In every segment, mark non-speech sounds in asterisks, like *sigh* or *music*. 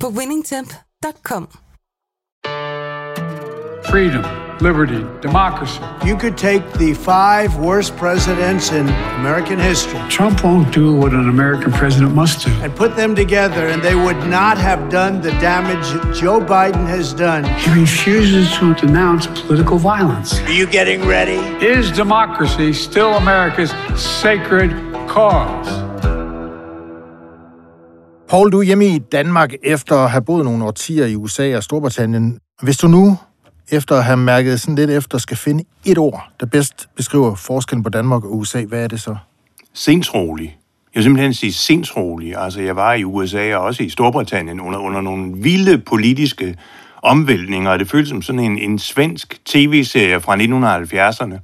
på winningtemp.com. freedom, liberty, democracy. You could take the five worst presidents in American history Trump won't do what an American president must do. and put them together, and they would not have done the damage that Joe Biden has done. He refuses to denounce political violence. Are you getting ready? Is democracy still America's sacred cause? Paul, du er hjemme i Danmark efter at have boet nogle årtier i USA og Storbritannien. Hvis du nu, efter at have mærket sådan lidt efter, skal finde et ord, der bedst beskriver forskellen på Danmark og USA, hvad er det så? sindsrolig. Jeg vil simpelthen sige sindsrolig. Altså, jeg var i USA og også i Storbritannien under, under nogle vilde politiske omvæltninger, og det føltes som sådan en, en svensk tv-serie fra 1970'erne.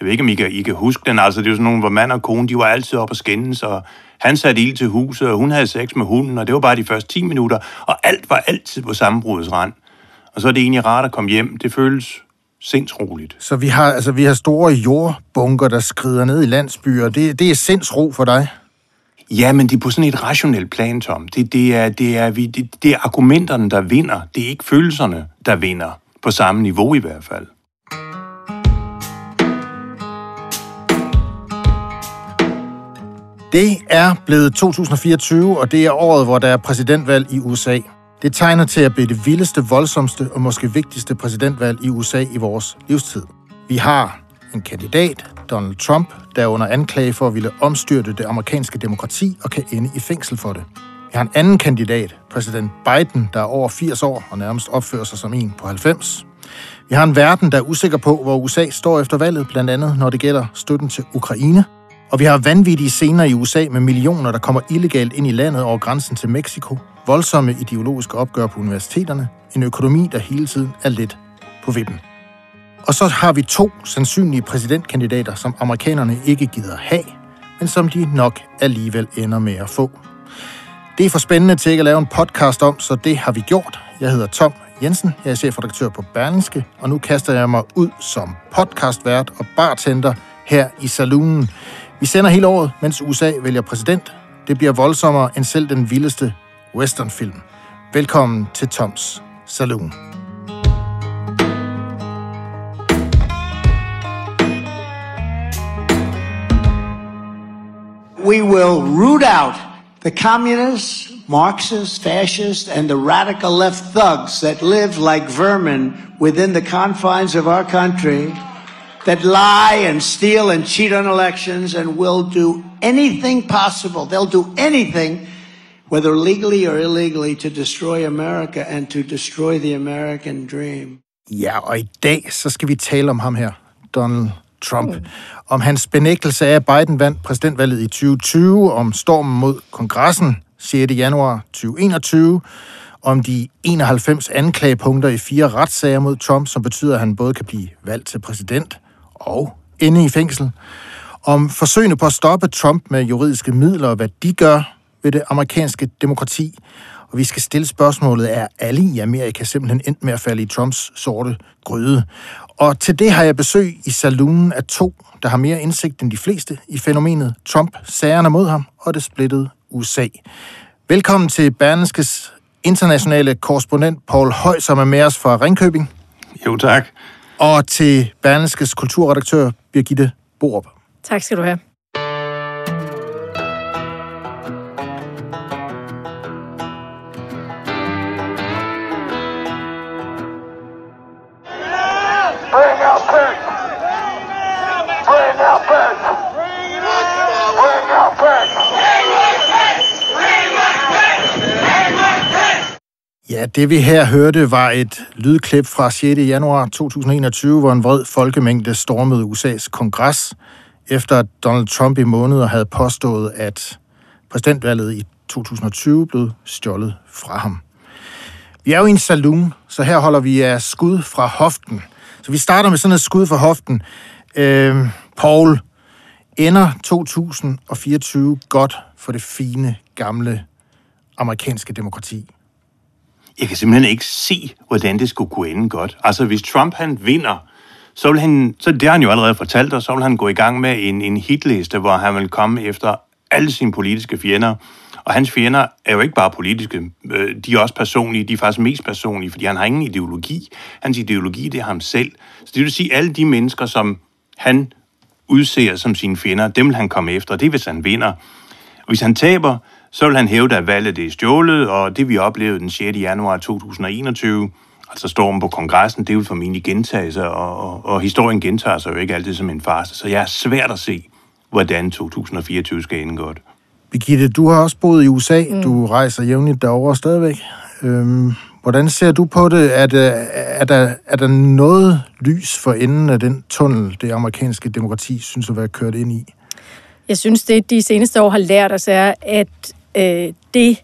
Jeg ved ikke, om I kan, I kan huske den. Altså, det er jo sådan nogle, hvor mand og kone, de var altid op og skændes, og han satte ild til huset, og hun havde sex med hunden, og det var bare de første 10 minutter, og alt var altid på sammenbrudets rand. Og så er det egentlig rart at komme hjem. Det føles sindsroligt. Så vi har, altså, vi har store jordbunker, der skrider ned i landsbyer. Det, det er sindsro for dig. Ja, men det er på sådan et rationelt plan, Tom. Det, det, er, det, er, vi- det, det er argumenterne, der vinder. Det er ikke følelserne, der vinder. På samme niveau i hvert fald. Det er blevet 2024, og det er året, hvor der er præsidentvalg i USA. Det tegner til at blive det vildeste, voldsomste og måske vigtigste præsidentvalg i USA i vores livstid. Vi har en kandidat, Donald Trump, der er under anklage for at ville omstyrte det amerikanske demokrati og kan ende i fængsel for det. Vi har en anden kandidat, præsident Biden, der er over 80 år og nærmest opfører sig som en på 90. Vi har en verden, der er usikker på, hvor USA står efter valget, blandt andet når det gælder støtten til Ukraine. Og vi har vanvittige scener i USA med millioner, der kommer illegalt ind i landet over grænsen til Mexico, voldsomme ideologiske opgør på universiteterne, en økonomi, der hele tiden er lidt på vippen. Og så har vi to sandsynlige præsidentkandidater, som amerikanerne ikke gider have, men som de nok alligevel ender med at få. Det er for spændende til ikke at lave en podcast om, så det har vi gjort. Jeg hedder Tom Jensen, jeg er chefredaktør på Berlingske, og nu kaster jeg mig ud som podcastvært og bartender her i saloonen. Vi sender hele året, mens USA vælger præsident. Det bliver voldsommere end selv den vildeste westernfilm. Velkommen til Toms Saloon. We will root out the communists, Marxists, fascists, and the radical left thugs that live like vermin within the confines of our country, that lie and steal and cheat on elections and will do anything possible. They'll do anything, whether legally or illegally, to destroy America and to destroy the American dream. Ja, og i dag så skal vi tale om ham her, Donald Trump. Mm. Om hans benægtelse af, at Biden vandt præsidentvalget i 2020, om stormen mod kongressen 6. januar 2021, om de 91 anklagepunkter i fire retssager mod Trump, som betyder, at han både kan blive valgt til præsident og inde i fængsel. Om forsøgene på at stoppe Trump med juridiske midler, og hvad de gør ved det amerikanske demokrati. Og vi skal stille spørgsmålet, er alle i Amerika simpelthen endt med at falde i Trumps sorte gryde? Og til det har jeg besøg i saloonen af to, der har mere indsigt end de fleste i fænomenet Trump, sagerne mod ham og det splittede USA. Velkommen til Berlingskes internationale korrespondent Paul Høj, som er med os fra Ringkøbing, Jo, tak og til Berlingskes kulturredaktør Birgitte Borup. Tak skal du have. Bring out Pence! Bring out Pence! Bring out Pence! Ja, det vi her hørte var et lydklip fra 6. januar 2021, hvor en vred folkemængde stormede USA's kongres, efter at Donald Trump i måneder havde påstået, at præsidentvalget i 2020 blev stjålet fra ham. Vi er jo i en saloon, så her holder vi af skud fra hoften. Så vi starter med sådan et skud fra hoften. Øh, Paul, ender 2024 godt for det fine, gamle amerikanske demokrati? Jeg kan simpelthen ikke se, hvordan det skulle kunne ende godt. Altså, hvis Trump han vinder, så vil han, så det har han jo allerede fortalt og så vil han gå i gang med en, en hitliste, hvor han vil komme efter alle sine politiske fjender. Og hans fjender er jo ikke bare politiske, øh, de er også personlige, de er faktisk mest personlige, fordi han har ingen ideologi. Hans ideologi, det er ham selv. Så det vil sige, alle de mennesker, som han udser som sine fjender, dem vil han komme efter, det er, hvis han vinder. Hvis han taber, så vil han hæve, at valget er stjålet, og det vi oplevede den 6. januar 2021, altså stormen på kongressen, det vil formentlig gentage sig, og, og, og historien gentager sig jo ikke altid som en farse, så jeg er svært at se, hvordan 2024 skal ende godt. Birgitte, du har også boet i USA. Mm. Du rejser jævnligt derover stadigvæk. Øhm, hvordan ser du på det? Er, det, er, der, er der noget lys for enden af den tunnel, det amerikanske demokrati synes at være kørt ind i? Jeg synes, det de seneste år har lært os er, at øh, det,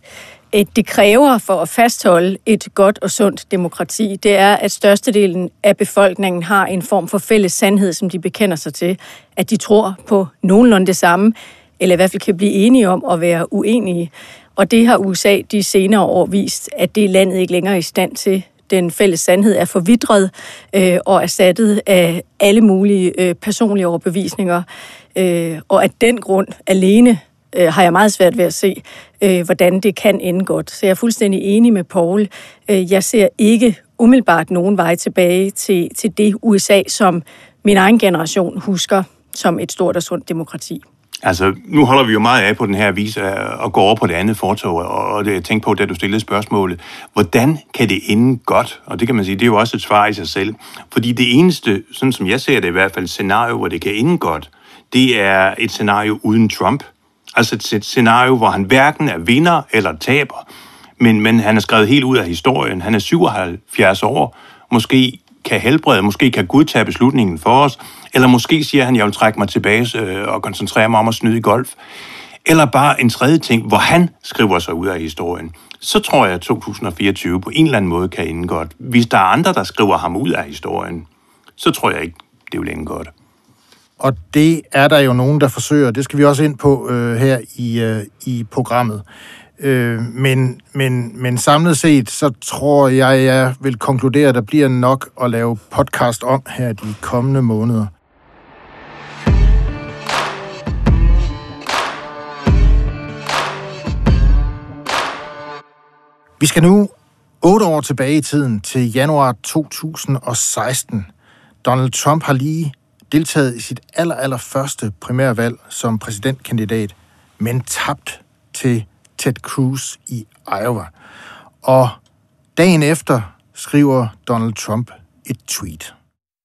øh, det kræver for at fastholde et godt og sundt demokrati, det er, at størstedelen af befolkningen har en form for fælles sandhed, som de bekender sig til. At de tror på nogenlunde det samme, eller i hvert fald kan blive enige om at være uenige. Og det har USA de senere år vist, at det landet ikke længere er i stand til. Den fælles sandhed er forvidret øh, og erstattet af alle mulige øh, personlige overbevisninger. Øh, og af den grund alene øh, har jeg meget svært ved at se, øh, hvordan det kan ende godt. Så jeg er fuldstændig enig med Paul. Øh, jeg ser ikke umiddelbart nogen vej tilbage til, til det USA, som min egen generation husker som et stort og sundt demokrati. Altså, nu holder vi jo meget af på den her vis og går over på det andet fortog, og det, jeg tænkte på, da du stillede spørgsmålet, hvordan kan det ende godt? Og det kan man sige, det er jo også et svar i sig selv. Fordi det eneste, sådan som jeg ser det i hvert fald, scenario, hvor det kan ende godt, det er et scenario uden Trump. Altså et scenario, hvor han hverken er vinder eller taber, men, men han er skrevet helt ud af historien. Han er 77 år, måske kan helbrede, måske kan Gud tage beslutningen for os, eller måske siger han, jeg vil trække mig tilbage øh, og koncentrere mig om at snyde i golf. Eller bare en tredje ting, hvor han skriver sig ud af historien. Så tror jeg, at 2024 på en eller anden måde kan ende godt. Hvis der er andre, der skriver ham ud af historien, så tror jeg ikke, det vil ende godt. Og det er der jo nogen, der forsøger. Det skal vi også ind på øh, her i, øh, i programmet. Øh, men, men, men samlet set, så tror jeg, jeg vil konkludere, at der bliver nok at lave podcast om her de kommende måneder. Vi skal nu otte år tilbage i tiden til januar 2016. Donald Trump har lige deltaget i sit aller, aller første primærvalg som præsidentkandidat, men tabt til Ted Cruz i Iowa. Og dagen efter skriver Donald Trump et tweet.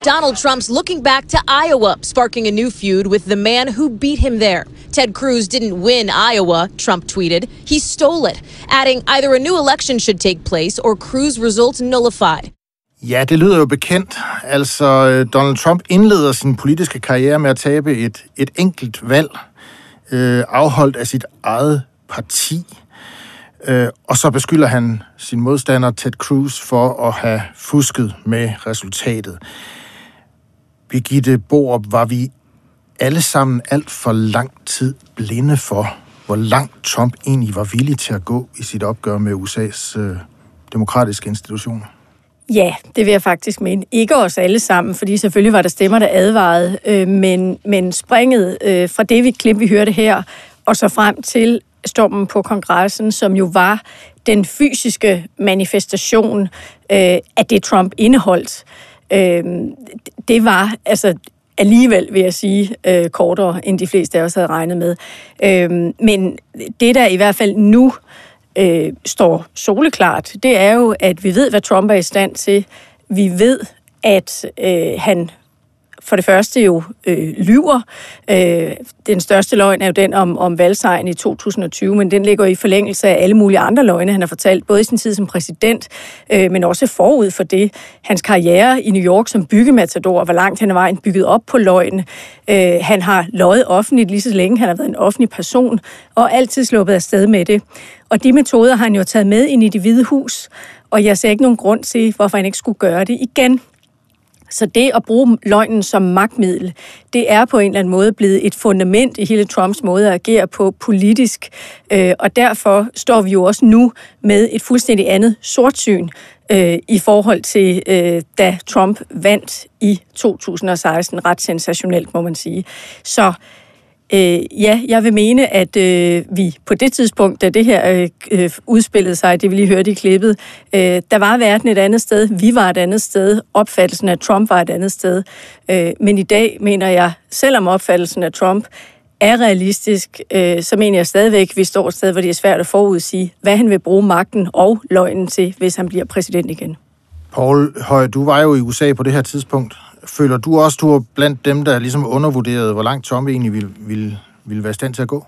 Donald Trump's looking back to Iowa, sparking a new feud with the man who beat him there. Ted Cruz didn't win Iowa, Trump tweeted. He stole it, adding either a new election should take place or Cruz results nullified. Ja, det lyder jo bekendt. Altså, øh, Donald Trump indleder sin politiske karriere med at tabe et, et enkelt valg, øh, afholdt af sit eget parti. Øh, og så beskylder han sin modstander Ted Cruz for at have fusket med resultatet. Birgitte Borup, var vi alle sammen alt for lang tid blinde for, hvor langt Trump egentlig var villig til at gå i sit opgør med USA's øh, demokratiske institutioner? Ja, det vil jeg faktisk mene. Ikke os alle sammen, fordi selvfølgelig var der stemmer, der advarede, øh, men, men springet øh, fra det vi klip, vi hørte her, og så frem til stormen på kongressen, som jo var den fysiske manifestation øh, af det, Trump indeholdt, øh, det var altså alligevel, vil jeg sige, øh, kortere, end de fleste af os havde regnet med. Øh, men det, der i hvert fald nu øh, Øh, står soleklart, det er jo, at vi ved, hvad Trump er i stand til. Vi ved, at øh, han for det første jo øh, lyver. Øh, den største løgn er jo den om, om valgsejren i 2020, men den ligger i forlængelse af alle mulige andre løgne, han har fortalt, både i sin tid som præsident, øh, men også forud for det. Hans karriere i New York som byggematador, hvor langt han er vejen bygget op på løgn. Øh, han har løjet offentligt lige så længe, han har været en offentlig person, og altid sluppet afsted med det. Og de metoder har han jo taget med ind i det hvide hus, og jeg ser ikke nogen grund til, hvorfor han ikke skulle gøre det igen. Så det at bruge løgnen som magtmiddel, det er på en eller anden måde blevet et fundament i hele Trumps måde at agere på politisk. Øh, og derfor står vi jo også nu med et fuldstændig andet sortsyn øh, i forhold til, øh, da Trump vandt i 2016. Ret sensationelt, må man sige. Så Øh, ja, jeg vil mene, at øh, vi på det tidspunkt, da det her øh, øh, udspillede sig, det vi lige hørte i klippet, øh, der var verden et andet sted, vi var et andet sted, opfattelsen af Trump var et andet sted. Øh, men i dag mener jeg, selvom opfattelsen af Trump er realistisk, øh, så mener jeg stadigvæk, at vi står et sted, hvor det er svært at forudsige, hvad han vil bruge magten og løgnen til, hvis han bliver præsident igen. Paul Høj, du var jo i USA på det her tidspunkt. Føler du også, du er blandt dem, der ligesom undervurderede, hvor langt Trump egentlig ville, ville, ville være i stand til at gå?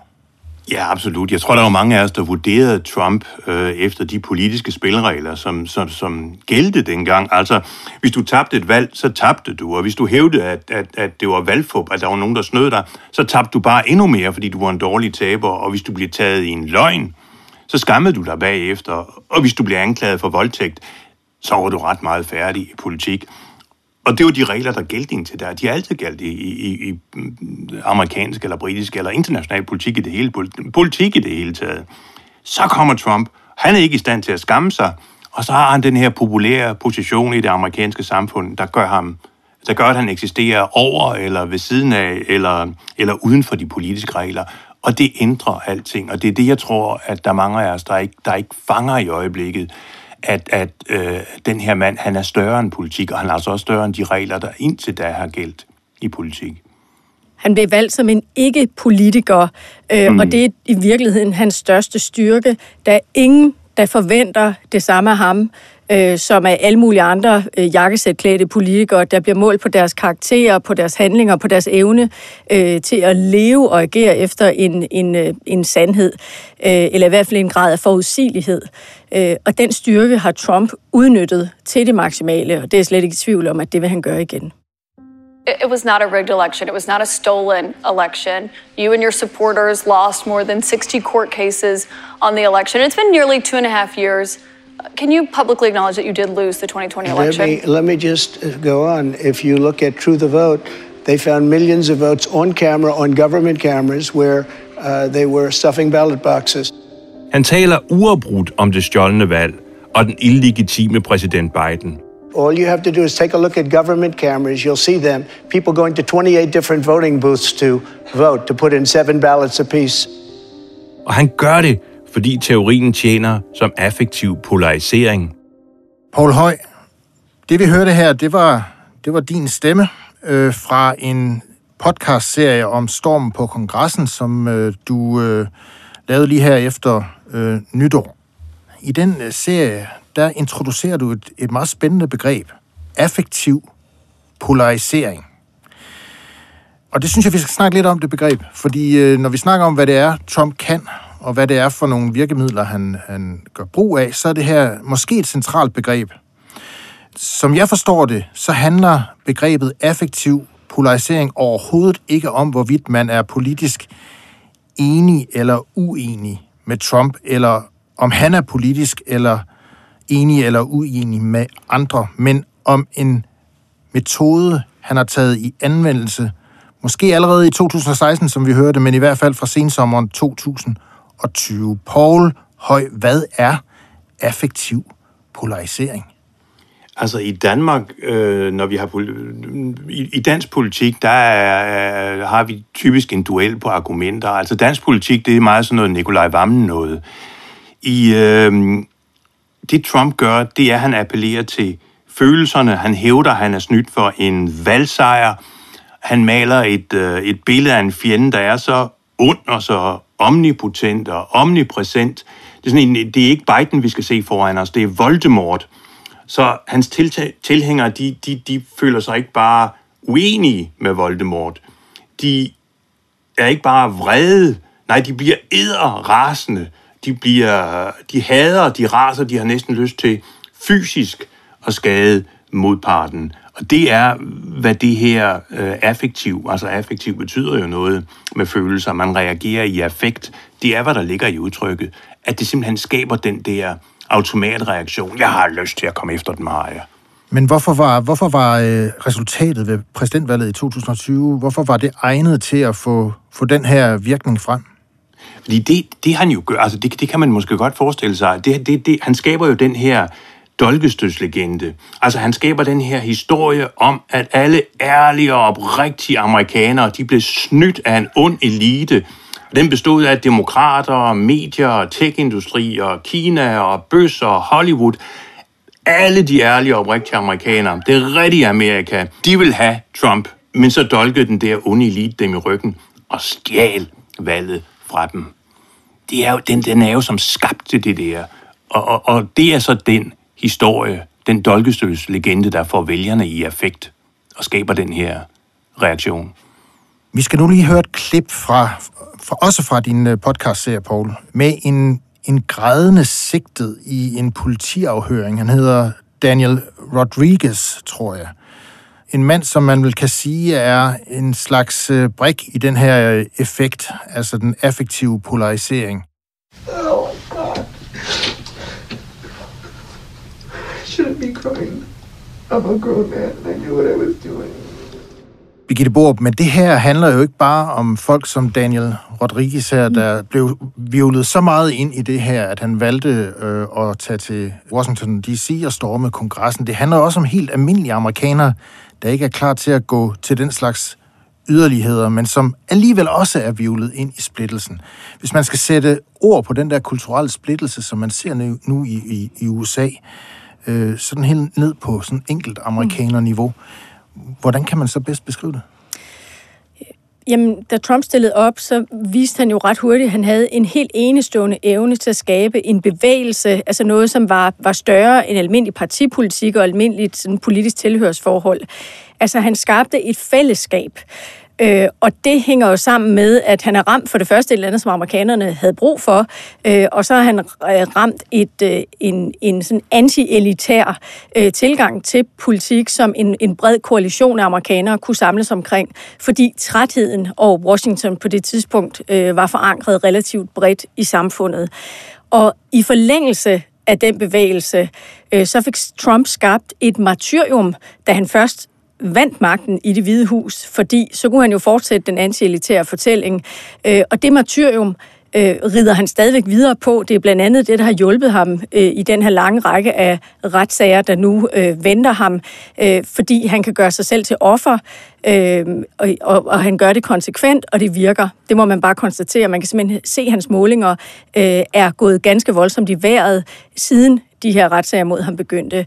Ja, absolut. Jeg tror, der var mange af os, der vurderede Trump øh, efter de politiske spilregler, som, som, som gældte dengang. Altså, hvis du tabte et valg, så tabte du, og hvis du hævdede, at, at, at det var valgfup, at der var nogen, der snød dig, så tabte du bare endnu mere, fordi du var en dårlig taber, og hvis du blev taget i en løgn, så skammede du dig bagefter, og hvis du blev anklaget for voldtægt, så var du ret meget færdig i politik. Og det var de regler, der gældte indtil der. De har altid gældt i, i, i amerikansk eller britisk eller international politik i det hele, politik i det hele taget. Så kommer Trump. Han er ikke i stand til at skamme sig, og så har han den her populære position i det amerikanske samfund, der gør ham der gør, at han eksisterer over eller ved siden af eller, eller uden for de politiske regler. Og det ændrer alting, og det er det, jeg tror, at der er mange af os, der ikke, der ikke fanger i øjeblikket at, at øh, den her mand, han er større end politik, og han er altså også større end de regler, der indtil da har gældt i politik. Han blev valgt som en ikke-politiker, øh, mm. og det er i virkeligheden hans største styrke. Der er ingen, der forventer det samme af ham, øh, som er alle mulige andre øh, jakkesætklædte politikere, der bliver målt på deres karakterer, på deres handlinger, på deres evne øh, til at leve og agere efter en, en, øh, en sandhed, øh, eller i hvert fald en grad af forudsigelighed. Øh, og den styrke har Trump udnyttet til det maksimale, og det er slet ikke i tvivl om, at det vil han gøre igen. It was not a rigged election. It was not a stolen election. You and your supporters lost more than 60 court cases on the election. It's been nearly two and a half years. Can you publicly acknowledge that you did lose the 2020 election? Let me, let me just uh, go on. If you look at True the Vote, they found millions of votes on camera, on government cameras, where uh, they were stuffing ballot boxes. Han taler uafbrudt om det stjålne valg og den illegitime præsident Biden. All you have to do is take a look at government cameras. You'll see them. People going to 28 different voting booths to vote, to put in seven ballots apiece. Og han gør det, fordi teorien tjener som affektiv polarisering. Paul Høj, det vi hørte her, det var, det var din stemme øh, fra en podcast-serie om stormen på kongressen, som øh, du øh, lavede lige her efter øh, nytår. I den øh, serie, der introducerer du et, et meget spændende begreb. Affektiv polarisering. Og det synes jeg, vi skal snakke lidt om, det begreb. Fordi øh, når vi snakker om, hvad det er, Trump kan, og hvad det er for nogle virkemidler, han, han gør brug af, så er det her måske et centralt begreb. Som jeg forstår det, så handler begrebet affektiv polarisering overhovedet ikke om, hvorvidt man er politisk enig eller uenig med Trump, eller om han er politisk eller enig eller uenig med andre, men om en metode, han har taget i anvendelse, måske allerede i 2016, som vi hørte, men i hvert fald fra sensommeren 2000, 2020. Paul Høj, hvad er affektiv polarisering? Altså i Danmark, øh, når vi har i, i dansk politik, der er, har vi typisk en duel på argumenter. Altså dansk politik, det er meget sådan noget Nikolaj Vammen noget. I øh, det Trump gør, det er, at han appellerer til følelserne. Han hævder, at han er snydt for en valgsejr. Han maler et, øh, et billede af en fjende, der er så ond og så omnipotent og omnipræsent. Det er, sådan en, det er ikke Biden, vi skal se foran os, det er Voldemort. Så hans tilhængere, de, de, de føler sig ikke bare uenige med Voldemort. De er ikke bare vrede, nej, de bliver rasende. De, bliver, de hader, de raser, de har næsten lyst til fysisk at skade modparten. Og det er, hvad det her øh, affektiv, altså affektiv betyder jo noget med følelser, man reagerer i affekt. Det er, hvad der ligger i udtrykket, at det simpelthen skaber den der automatreaktion. Jeg har lyst til at komme efter den, Maja. Men hvorfor var, hvorfor var øh, resultatet ved præsidentvalget i 2020, hvorfor var det egnet til at få, få den her virkning frem? Fordi det, det han jo gør, altså det, det kan man måske godt forestille sig, det, det, det, han skaber jo den her dolkestødslegende. Altså han skaber den her historie om, at alle ærlige og oprigtige amerikanere, de blev snydt af en ond elite. Den bestod af demokrater, medier, techindustri og Kina og bøsser og Hollywood. Alle de ærlige og oprigtige amerikanere, det rigtige Amerika, de vil have Trump. Men så dolkede den der onde elite dem i ryggen og stjal valget fra dem. Det er jo, den, den er jo som skabte det der. Og, og, og det er så den historie, den dolkestøs legende, der får vælgerne i affekt og skaber den her reaktion. Vi skal nu lige høre et klip fra, fra også fra din øh, podcast-serie, Paul, med en, en grædende sigtet i en politiafhøring. Han hedder Daniel Rodriguez, tror jeg. En mand, som man vel kan sige er en slags øh, brik i den her øh, effekt, altså den affektive polarisering. Crying. I'm a grown man and I knew what I was doing. Birgitte Borup, men det her handler jo ikke bare om folk som Daniel Rodriguez her, der blev vivlet så meget ind i det her, at han valgte øh, at tage til Washington D.C. og storme kongressen. Det handler også om helt almindelige amerikanere, der ikke er klar til at gå til den slags yderligheder, men som alligevel også er vivlet ind i splittelsen. Hvis man skal sætte ord på den der kulturelle splittelse, som man ser nu, nu i, i, i USA, øh, sådan helt ned på sådan enkelt amerikaner-niveau, hvordan kan man så bedst beskrive det? Jamen, da Trump stillede op, så viste han jo ret hurtigt, at han havde en helt enestående evne til at skabe en bevægelse, altså noget, som var, var større end almindelig partipolitik og almindeligt sådan, politisk tilhørsforhold. Altså, han skabte et fællesskab. Øh, og det hænger jo sammen med, at han er ramt for det første et eller andet, som amerikanerne havde brug for, øh, og så har han øh, ramt et, øh, en, en sådan anti-elitær øh, tilgang til politik, som en, en bred koalition af amerikanere kunne samles omkring, fordi trætheden over Washington på det tidspunkt øh, var forankret relativt bredt i samfundet. Og i forlængelse af den bevægelse, øh, så fik Trump skabt et martyrium, da han først vandt magten i det hvide hus, fordi så kunne han jo fortsætte den anti-elitære fortælling. Øh, og det martyrium øh, rider han stadigvæk videre på. Det er blandt andet det, der har hjulpet ham øh, i den her lange række af retssager, der nu øh, venter ham, øh, fordi han kan gøre sig selv til offer, øh, og, og, og han gør det konsekvent, og det virker. Det må man bare konstatere. Man kan simpelthen se, at hans målinger øh, er gået ganske voldsomt i vejret, siden de her retssager mod ham begyndte.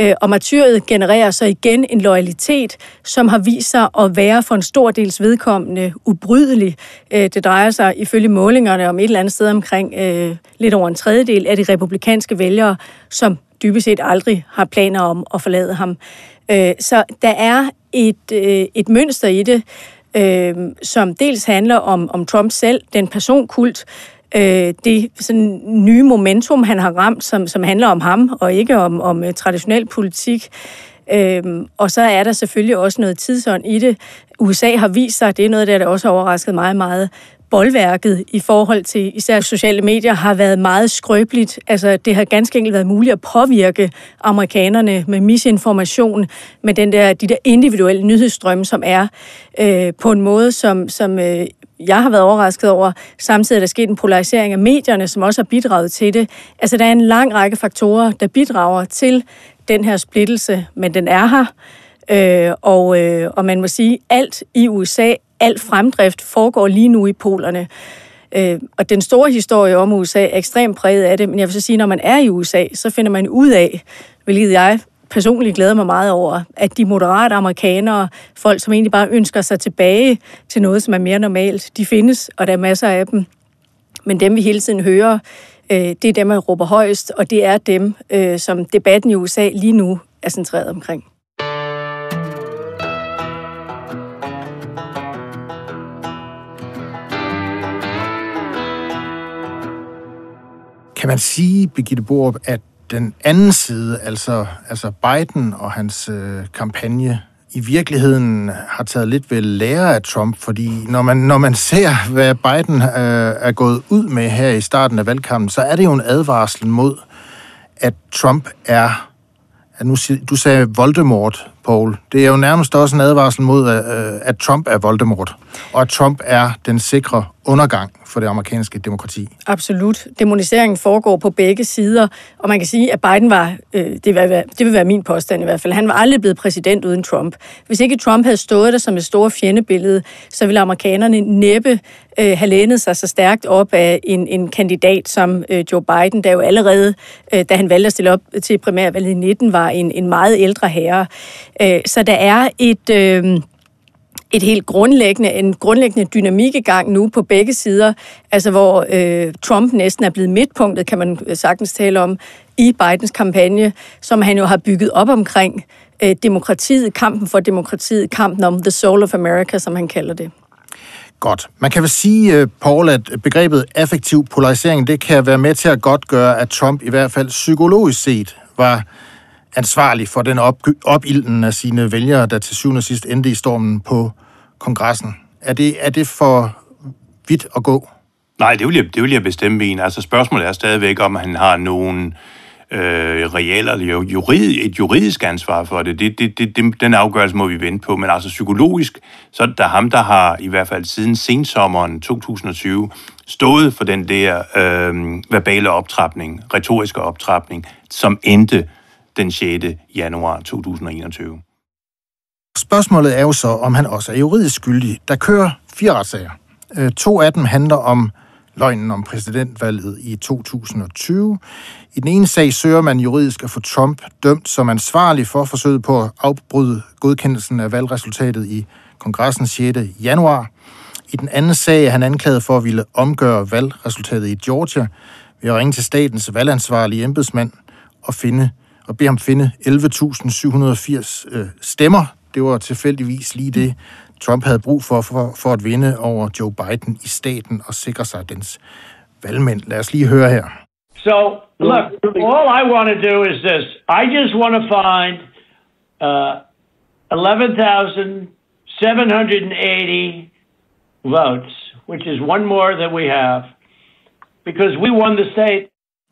Øh, og martyret genererer så igen en loyalitet, som har vist sig at være for en stor dels vedkommende ubrydelig. Øh, det drejer sig ifølge målingerne om et eller andet sted omkring øh, lidt over en tredjedel af de republikanske vælgere, som dybest set aldrig har planer om at forlade ham. Øh, så der er et, øh, et mønster i det, øh, som dels handler om, om Trump selv, den personkult, øh, øh, det sådan nye momentum, han har ramt, som, som handler om ham og ikke om, om uh, traditionel politik. Øhm, og så er der selvfølgelig også noget tidsånd i det. USA har vist sig, det er noget, der, der også har overrasket mig meget, boldværket i forhold til især sociale medier har været meget skrøbeligt. Altså, det har ganske enkelt været muligt at påvirke amerikanerne med misinformation, med den der, de der individuelle nyhedsstrømme, som er øh, på en måde, som, som øh, jeg har været overrasket over. Samtidig er der sket en polarisering af medierne, som også har bidraget til det. Altså, der er en lang række faktorer, der bidrager til den her splittelse, men den er her. Øh, og, øh, og man må sige, alt i USA, alt fremdrift foregår lige nu i polerne. Øh, og den store historie om USA er ekstremt præget af det, men jeg vil så sige, når man er i USA, så finder man ud af, hvilket jeg personligt glæder mig meget over, at de moderate amerikanere, folk som egentlig bare ønsker sig tilbage til noget, som er mere normalt, de findes, og der er masser af dem. Men dem, vi hele tiden hører, øh, det er dem, man råber højst, og det er dem, øh, som debatten i USA lige nu er centreret omkring. Kan man sige, Birgitte Borup, at den anden side, altså, altså Biden og hans øh, kampagne, i virkeligheden har taget lidt ved lære af Trump, fordi når man, når man ser, hvad Biden øh, er gået ud med her i starten af valgkampen, så er det jo en advarsel mod, at Trump er, at nu, du sagde Voldemort, Paul. Det er jo nærmest også en advarsel mod, øh, at Trump er Voldemort, og at Trump er den sikre undergang for det amerikanske demokrati. Absolut. Demoniseringen foregår på begge sider, og man kan sige, at Biden var, øh, det, vil være, det vil være min påstand i hvert fald, han var aldrig blevet præsident uden Trump. Hvis ikke Trump havde stået der som et stort fjendebillede, så ville amerikanerne næppe øh, have lænet sig så stærkt op af en, en kandidat som øh, Joe Biden, der jo allerede, øh, da han valgte at stille op til primærvalget i 19, var en, en meget ældre herre. Øh, så der er et... Øh, et helt grundlæggende, en grundlæggende dynamik i gang nu på begge sider, altså hvor øh, Trump næsten er blevet midtpunktet, kan man øh, sagtens tale om, i Bidens kampagne, som han jo har bygget op omkring øh, demokratiet, kampen for demokratiet, kampen om the soul of America, som han kalder det. Godt. Man kan vel sige, øh, Paul, at begrebet affektiv polarisering, det kan være med til at godt gøre, at Trump i hvert fald psykologisk set var ansvarlig for den op, opilden af sine vælgere, der til syvende og sidst endte i stormen på kongressen. Er det, er det for vidt at gå? Nej, det vil jeg, det vil jeg bestemme en. Altså spørgsmålet er stadigvæk, om han har nogen øh, reelle eller jurid, et juridisk ansvar for det. Det, det, det, det. Den afgørelse må vi vente på. Men altså psykologisk, så er det der ham, der har i hvert fald siden sensommeren 2020 stået for den der øh, verbale optrapning, retoriske optrapning, som endte den 6. januar 2021. Spørgsmålet er jo så, om han også er juridisk skyldig. Der kører fire retssager. Øh, to af dem handler om løgnen om præsidentvalget i 2020. I den ene sag søger man juridisk at få Trump dømt som ansvarlig for forsøget på at afbryde godkendelsen af valgresultatet i kongressen 6. januar. I den anden sag er han anklaget for at ville omgøre valgresultatet i Georgia ved at ringe til statens valgansvarlige embedsmand og finde og bede ham finde 11.780 øh, stemmer. Det var tilfældigvis lige det, Trump havde brug for, for for at vinde over Joe Biden i staten og sikre sig dens valgmænd. Lad os lige høre her. So, look, all I want to do is this. I just want to find uh, 11,780 votes, which is one more than we have, because we won the state.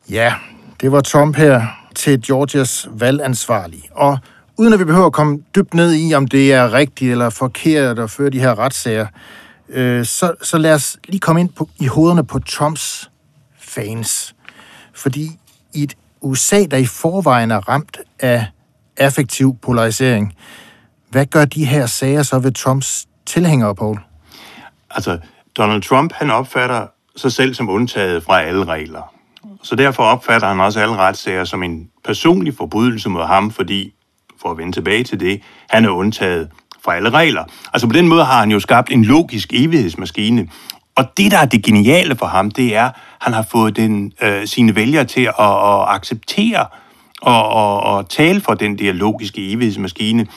Ja, det var Trump her til Georgias valgansvarlige. Og uden at vi behøver at komme dybt ned i, om det er rigtigt eller forkert at føre de her retssager, øh, så, så lad os lige komme ind på, i hovederne på Trumps fans. Fordi i et USA, der i forvejen er ramt af affektiv polarisering, hvad gør de her sager så ved Trumps tilhængere, Paul? Altså, Donald Trump, han opfatter sig selv som undtaget fra alle regler. Så derfor opfatter han også alle retssager som en personlig forbrydelse mod ham, fordi, for at vende tilbage til det, han er undtaget fra alle regler. Altså på den måde har han jo skabt en logisk evighedsmaskine. Og det, der er det geniale for ham, det er, at han har fået den, øh, sine vælgere til at, at acceptere og, og, og tale for den der logiske evighedsmaskine.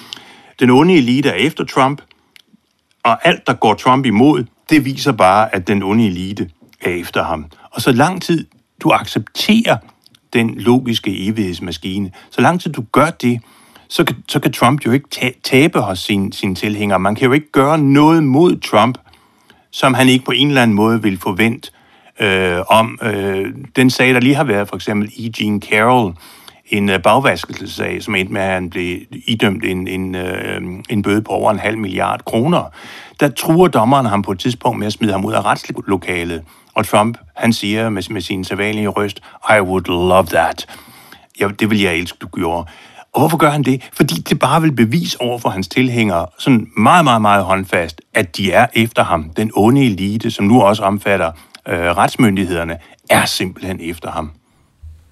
Den onde elite er efter Trump, og alt, der går Trump imod, det viser bare, at den onde elite er efter ham. Og så lang tid du accepterer den logiske evighedsmaskine. Så lang tid du gør det, så kan, så kan Trump jo ikke tabe hos sine, sin tilhængere. Man kan jo ikke gøre noget mod Trump, som han ikke på en eller anden måde vil forvente øh, om. Øh, den sag, der lige har været, for eksempel E. Jean Carroll, en øh, bagvaskelsesag, som endte med, at han blev idømt en, en, øh, en bøde på over en halv milliard kroner. Der truer dommeren ham på et tidspunkt med at smide ham ud af retslokalet. Og Trump, han siger med, med sin sædvanlige røst, I would love that. Ja, det vil jeg elske, du gjorde. Og hvorfor gør han det? Fordi det bare vil bevise over for hans tilhængere, sådan meget, meget, meget håndfast, at de er efter ham. Den onde elite, som nu også omfatter øh, retsmyndighederne, er simpelthen efter ham.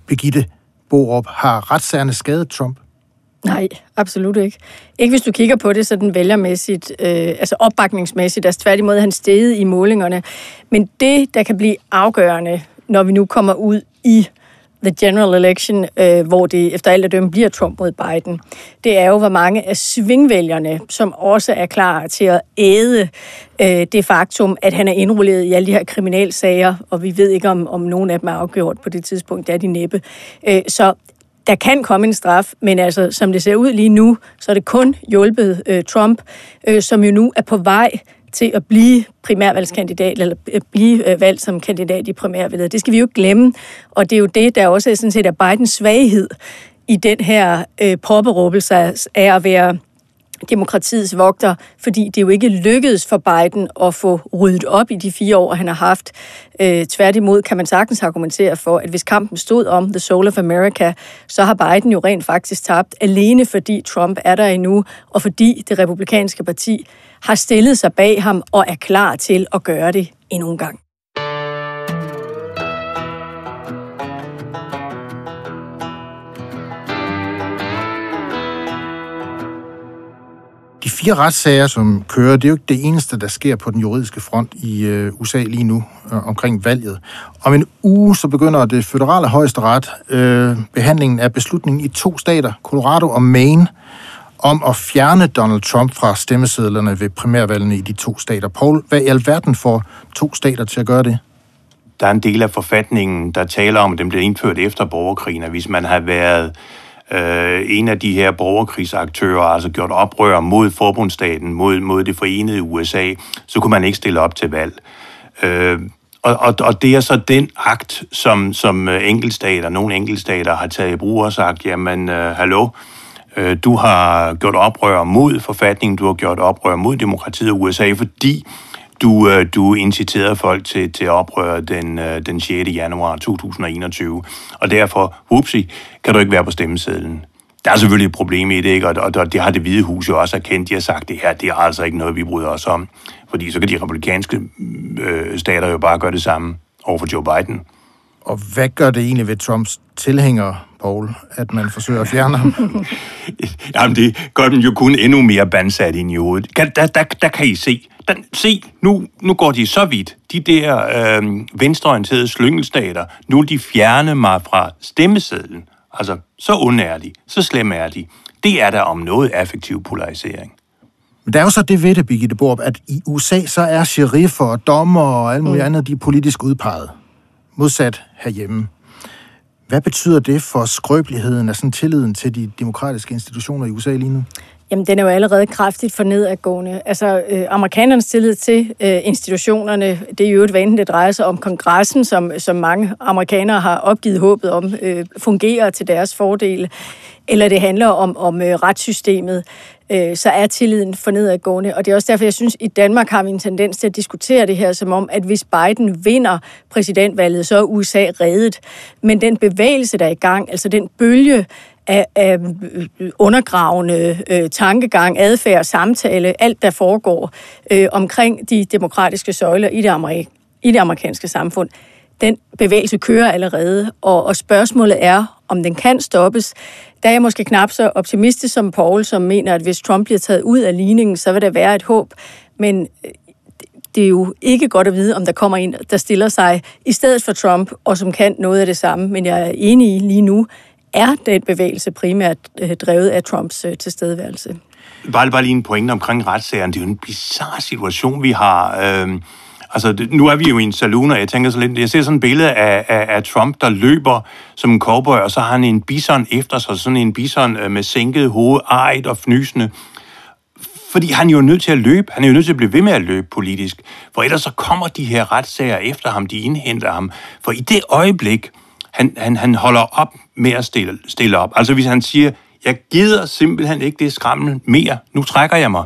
Birgitte Borup, har retssagerne skadet Trump? Nej, absolut ikke. Ikke hvis du kigger på det sådan vælgermæssigt, øh, altså opbakningsmæssigt, altså tværtimod han steget i målingerne. Men det, der kan blive afgørende, når vi nu kommer ud i the general election, øh, hvor det efter alt at dømme bliver Trump mod Biden, det er jo, hvor mange af svingvælgerne, som også er klar til at æde øh, det faktum, at han er indrulleret i alle de her kriminalsager, og vi ved ikke, om, om nogen af dem er afgjort på det tidspunkt, det er de næppe. Øh, så der kan komme en straf, men altså, som det ser ud lige nu, så er det kun hjulpet øh, Trump, øh, som jo nu er på vej til at blive primærvalgskandidat, eller øh, blive øh, valgt som kandidat i primærvalget. Det skal vi jo ikke glemme, og det er jo det, der også er sådan set er Bidens svaghed i den her øh, påberåbelse af at være demokratiets vogter, fordi det jo ikke lykkedes for Biden at få ryddet op i de fire år, han har haft. Øh, tværtimod kan man sagtens argumentere for, at hvis kampen stod om The Soul of America, så har Biden jo rent faktisk tabt, alene fordi Trump er der endnu, og fordi det republikanske parti har stillet sig bag ham og er klar til at gøre det endnu en gang. Fire retssager, som kører, det er jo ikke det eneste, der sker på den juridiske front i øh, USA lige nu øh, omkring valget. Om en uge så begynder det føderale højesteret øh, behandlingen af beslutningen i to stater, Colorado og Maine, om at fjerne Donald Trump fra stemmesedlerne ved primærvalgene i de to stater. Paul, hvad i alverden får to stater til at gøre det? Der er en del af forfatningen, der taler om, at den blev indført efter borgerkrigen, og hvis man har været øh, en af de her borgerkrigsaktører, altså gjort oprør mod forbundsstaten, mod, mod det forenede USA, så kunne man ikke stille op til valg. Øh, og, og, og det er så den akt, som, som øh, enkeltstater, nogle enkeltstater har taget i brug og sagt, jamen, øh, hallo, øh, du har gjort oprør mod forfatningen, du har gjort oprør mod demokratiet i USA, fordi du, øh, du inciterede folk til, til oprør den, øh, den 6. januar 2021, og derfor, whoopsie, kan du ikke være på stemmesedlen. Der er selvfølgelig et problem i det, ikke? Og, og det har det hvide hus jo også erkendt. De har sagt, det her det er altså ikke noget, vi bryder os om. Fordi så kan de republikanske øh, stater jo bare gøre det samme over for Joe Biden. Og hvad gør det egentlig ved Trumps tilhængere, Paul, at man forsøger at fjerne ham? *laughs* Jamen, det gør dem jo kun endnu mere bandsat i hovedet. Der, der, der, der kan I se, der, se, nu, nu går de så vidt. De der øh, venstreorienterede slyngelstater, nu vil de fjerne mig fra stemmesedlen. Altså, så ond er de, så slem er de. Det er der om noget affektiv polarisering. Men der er jo så det ved det, Birgitte Borup, at i USA så er sheriffer og dommer og alt muligt mm. andet, de er politisk udpeget. Modsat herhjemme. Hvad betyder det for skrøbeligheden af sådan tilliden til de demokratiske institutioner i USA lige nu? Jamen, den er jo allerede kraftigt for nedadgående. Altså, øh, amerikanernes tillid til øh, institutionerne, det er jo et vane, det drejer sig om kongressen, som, som mange amerikanere har opgivet håbet om, øh, fungerer til deres fordel, eller det handler om, om øh, retssystemet, øh, så er tilliden for nedadgående. Og det er også derfor, jeg synes, at i Danmark har vi en tendens til at diskutere det her som om, at hvis Biden vinder præsidentvalget, så er USA reddet. Men den bevægelse, der er i gang, altså den bølge af, af øh, undergravende øh, tankegang, adfærd, samtale, alt der foregår øh, omkring de demokratiske søjler i det, amerik- i det amerikanske samfund, den bevægelse kører allerede, og, og spørgsmålet er, om den kan stoppes. Der er jeg måske knap så optimistisk som Paul, som mener, at hvis Trump bliver taget ud af ligningen, så vil der være et håb. Men øh, det er jo ikke godt at vide, om der kommer en, der stiller sig i stedet for Trump, og som kan noget af det samme. Men jeg er enig i lige nu, er den bevægelse primært øh, drevet af Trumps øh, tilstedeværelse. Bare, bare lige en pointe omkring retssagerne. Det er jo en bizarre situation, vi har. Øh, altså, nu er vi jo i en saloon, og jeg tænker så lidt, jeg ser sådan et billede af, af, af Trump, der løber som en cowboy, og så har han en bison efter sig, sådan en bison øh, med sænket hoved, ejet og fnysende. Fordi han er jo nødt til at løbe. Han er jo nødt til at blive ved med at løbe politisk. For ellers så kommer de her retssager efter ham, de indhenter ham. For i det øjeblik, han, han, han holder op med at stille, stille op. Altså hvis han siger, jeg gider simpelthen ikke det skrammel mere, nu trækker jeg mig,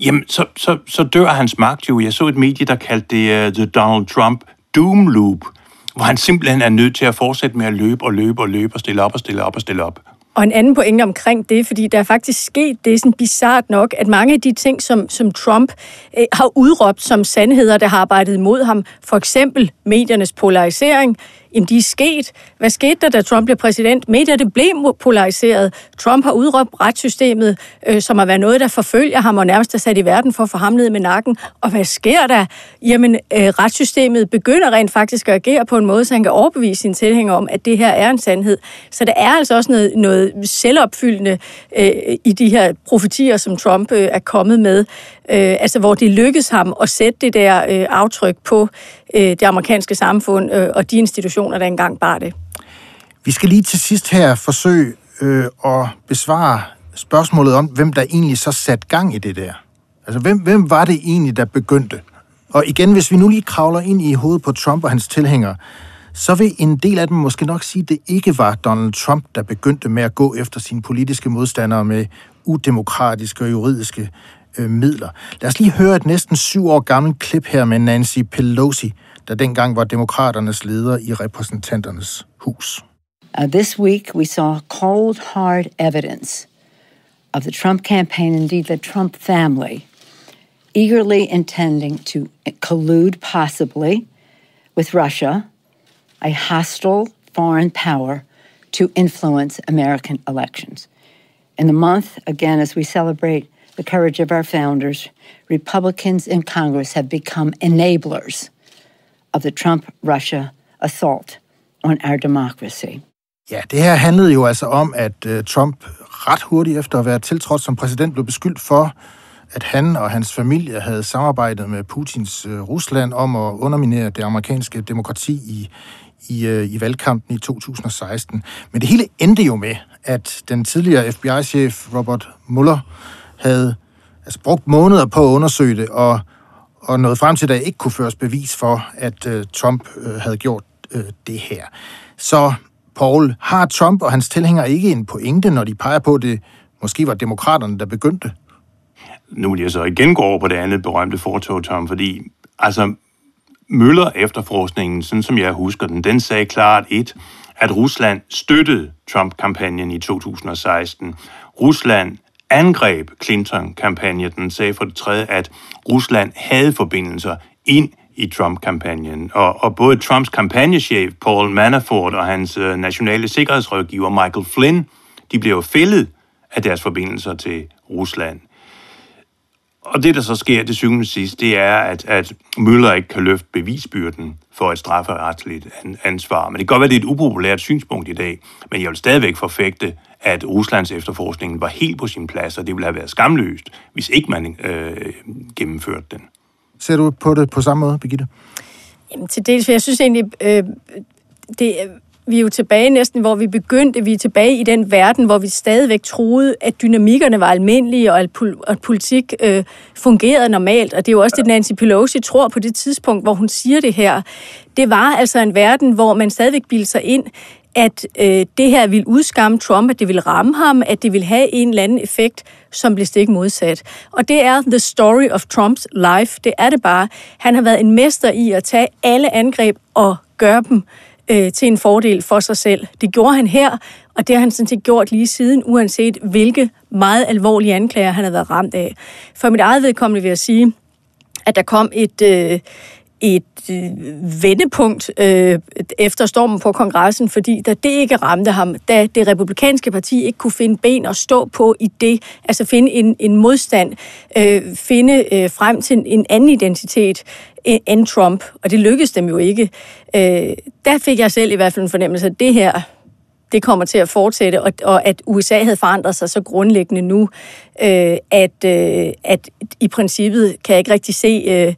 jamen så, så, så dør hans magt jo. Jeg så et medie, der kaldte det uh, The Donald Trump Doom Loop, hvor han simpelthen er nødt til at fortsætte med at løbe og løbe og løbe og stille op og stille op og stille op. Og en anden pointe omkring det, fordi der er faktisk sket, det er sådan bizart nok, at mange af de ting, som, som Trump øh, har udråbt som sandheder, der har arbejdet imod ham, for eksempel mediernes polarisering, Jamen, de er sket. Hvad skete der, da Trump blev præsident? Medierne blev polariseret. Trump har udråbt retssystemet, øh, som har været noget, der forfølger ham og nærmest er sat i verden for at få ham ned med nakken. Og hvad sker der? Jamen, øh, retssystemet begynder rent faktisk at agere på en måde, så han kan overbevise sine tilhængere om, at det her er en sandhed. Så der er altså også noget, noget selvopfyldende øh, i de her profetier, som Trump øh, er kommet med. Øh, altså, hvor det lykkedes ham at sætte det der øh, aftryk på øh, det amerikanske samfund øh, og de institutioner, der engang bar det. Vi skal lige til sidst her forsøge øh, at besvare spørgsmålet om, hvem der egentlig så satte gang i det der. Altså, hvem, hvem var det egentlig, der begyndte? Og igen, hvis vi nu lige kravler ind i hovedet på Trump og hans tilhængere, så vil en del af dem måske nok sige, at det ikke var Donald Trump, der begyndte med at gå efter sine politiske modstandere med udemokratiske og juridiske øh, midler. Lad os lige høre et næsten syv år gammelt klip her med Nancy Pelosi, der dengang var demokraternes leder i repræsentanternes hus. Uh, this week we saw cold, hard evidence of the Trump campaign, indeed the Trump family, eagerly intending to collude possibly with Russia, a hostile foreign power, to influence American elections. In the month, again, as we celebrate the courage of our founders, Republicans in Congress have become enablers of the Trump Russia assault on our democracy. Ja, det her handlede jo altså om, at uh, Trump ret hurtigt efter at være tiltrådt som præsident blev beskyldt for, at han og hans familie havde samarbejdet med Putins uh, Rusland om at underminere det amerikanske demokrati i, i, uh, i valgkampen i 2016. Men det hele endte jo med, at den tidligere FBI-chef Robert Mueller havde altså, brugt måneder på at undersøge det, og, og nåede frem til, at der ikke kunne føres bevis for, at øh, Trump øh, havde gjort øh, det her. Så, Paul, har Trump og hans tilhængere ikke en pointe, når de peger på, at det måske var demokraterne, der begyndte? Nu vil jeg så igen gå over på det andet berømte fortog, Tom, fordi altså, Møller efterforskningen, sådan som jeg husker den, den sagde klart et, at Rusland støttede Trump-kampagnen i 2016. Rusland angreb Clinton-kampagnen. Den sagde for det tredje, at Rusland havde forbindelser ind i Trump-kampagnen. Og, og både Trumps kampagnechef Paul Manafort og hans øh, nationale sikkerhedsrådgiver Michael Flynn, de blev fældet af deres forbindelser til Rusland. Og det, der så sker til syvende sidst, det er, at, at Møller ikke kan løfte bevisbyrden for et strafferetsligt ansvar. Men det kan godt være, det er et upopulært synspunkt i dag, men jeg vil stadigvæk forfægte, at Ruslands efterforskning var helt på sin plads, og det ville have været skamløst, hvis ikke man øh, gennemførte den. Ser du på det på samme måde, Birgitte? Jamen, til dels, for jeg synes egentlig, øh, det, vi er jo tilbage næsten, hvor vi begyndte. Vi er tilbage i den verden, hvor vi stadigvæk troede, at dynamikkerne var almindelige, og at politik øh, fungerede normalt. Og det er jo også det, Nancy Pelosi tror på det tidspunkt, hvor hun siger det her. Det var altså en verden, hvor man stadigvæk bildte sig ind, at øh, det her ville udskamme Trump, at det ville ramme ham, at det ville have en eller anden effekt, som blev stik modsat. Og det er the story of Trumps life. Det er det bare. Han har været en mester i at tage alle angreb og gøre dem øh, til en fordel for sig selv. Det gjorde han her, og det har han sådan set gjort lige siden, uanset hvilke meget alvorlige anklager han har været ramt af. For mit eget vedkommende vil jeg sige, at der kom et, øh, et øh, vendepunkt øh, efter stormen på kongressen, fordi da det ikke ramte ham, da det republikanske parti ikke kunne finde ben at stå på i det, altså finde en, en modstand, øh, finde øh, frem til en, en anden identitet øh, end Trump, og det lykkedes dem jo ikke. Øh, der fik jeg selv i hvert fald en fornemmelse, af, det her det kommer til at fortsætte, og, og at USA havde forandret sig så grundlæggende nu, øh, at, øh, at i princippet kan jeg ikke rigtig se, øh,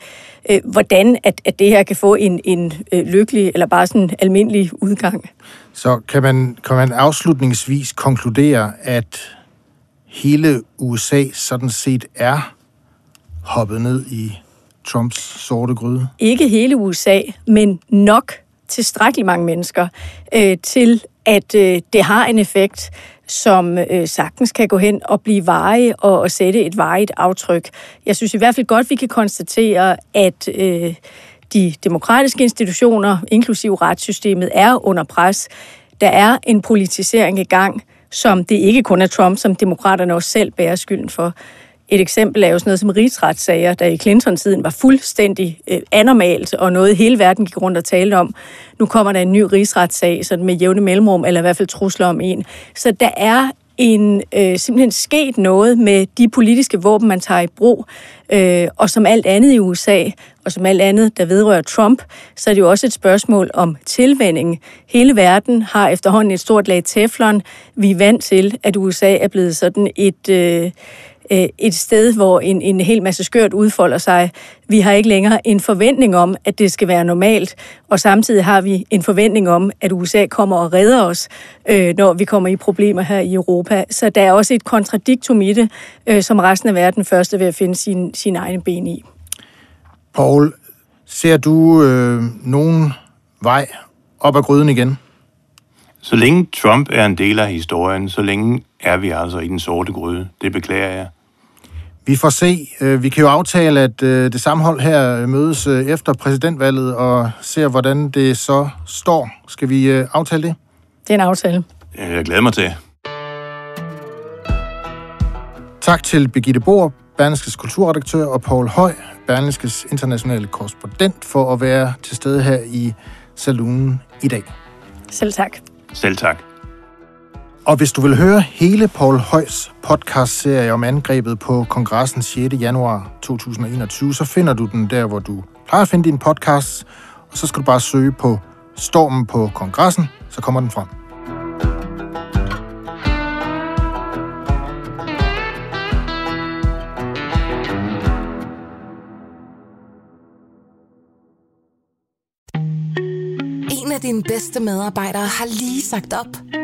øh, hvordan at, at det her kan få en, en øh, lykkelig eller bare sådan almindelig udgang. Så kan man, kan man afslutningsvis konkludere, at hele USA sådan set er hoppet ned i Trumps sorte gryde? Ikke hele USA, men nok tilstrækkeligt mange mennesker øh, til, at øh, det har en effekt, som øh, sagtens kan gå hen og blive veje og, og sætte et vejet aftryk. Jeg synes i hvert fald godt, vi kan konstatere, at øh, de demokratiske institutioner, inklusive retssystemet, er under pres. Der er en politisering i gang, som det ikke kun er Trump, som demokraterne også selv bærer skylden for. Et eksempel er jo sådan noget som rigsretssager, der i Clinton-tiden var fuldstændig øh, anormalt, og noget hele verden gik rundt og talte om. Nu kommer der en ny rigsretssag sådan med jævne mellemrum, eller i hvert fald trusler om en. Så der er en, øh, simpelthen sket noget med de politiske våben, man tager i brug. Øh, og som alt andet i USA, og som alt andet, der vedrører Trump, så er det jo også et spørgsmål om tilvænding. Hele verden har efterhånden et stort lag teflon. Vi er vant til, at USA er blevet sådan et... Øh, øh, et sted, hvor en, en hel masse skørt udfolder sig. Vi har ikke længere en forventning om, at det skal være normalt, og samtidig har vi en forventning om, at USA kommer og redder os, øh, når vi kommer i problemer her i Europa. Så der er også et kontradiktum i det, øh, som resten af verden først er ved at finde sin, sin egen ben i. Paul, ser du øh, nogen vej op ad gryden igen? Så længe Trump er en del af historien, så længe er vi altså i den sorte gryde. Det beklager jeg. Vi får se. Øh, vi kan jo aftale, at øh, det samme hold her mødes øh, efter præsidentvalget og ser, hvordan det så står. Skal vi aftale det? Det er en aftale. Jeg glæder mig til. Tak til Birgitte Bohr, Berlingskes kulturredaktør, og Paul Høj, Berlingskes internationale korrespondent, for at være til stede her i salonen i dag. Selv tak. Selv tak. Og hvis du vil høre hele Paul Højs podcast-serie om angrebet på kongressen 6. januar 2021, så finder du den der, hvor du plejer at finde din podcast, og så skal du bare søge på Stormen på kongressen, så kommer den frem. En af dine bedste medarbejdere har lige sagt op.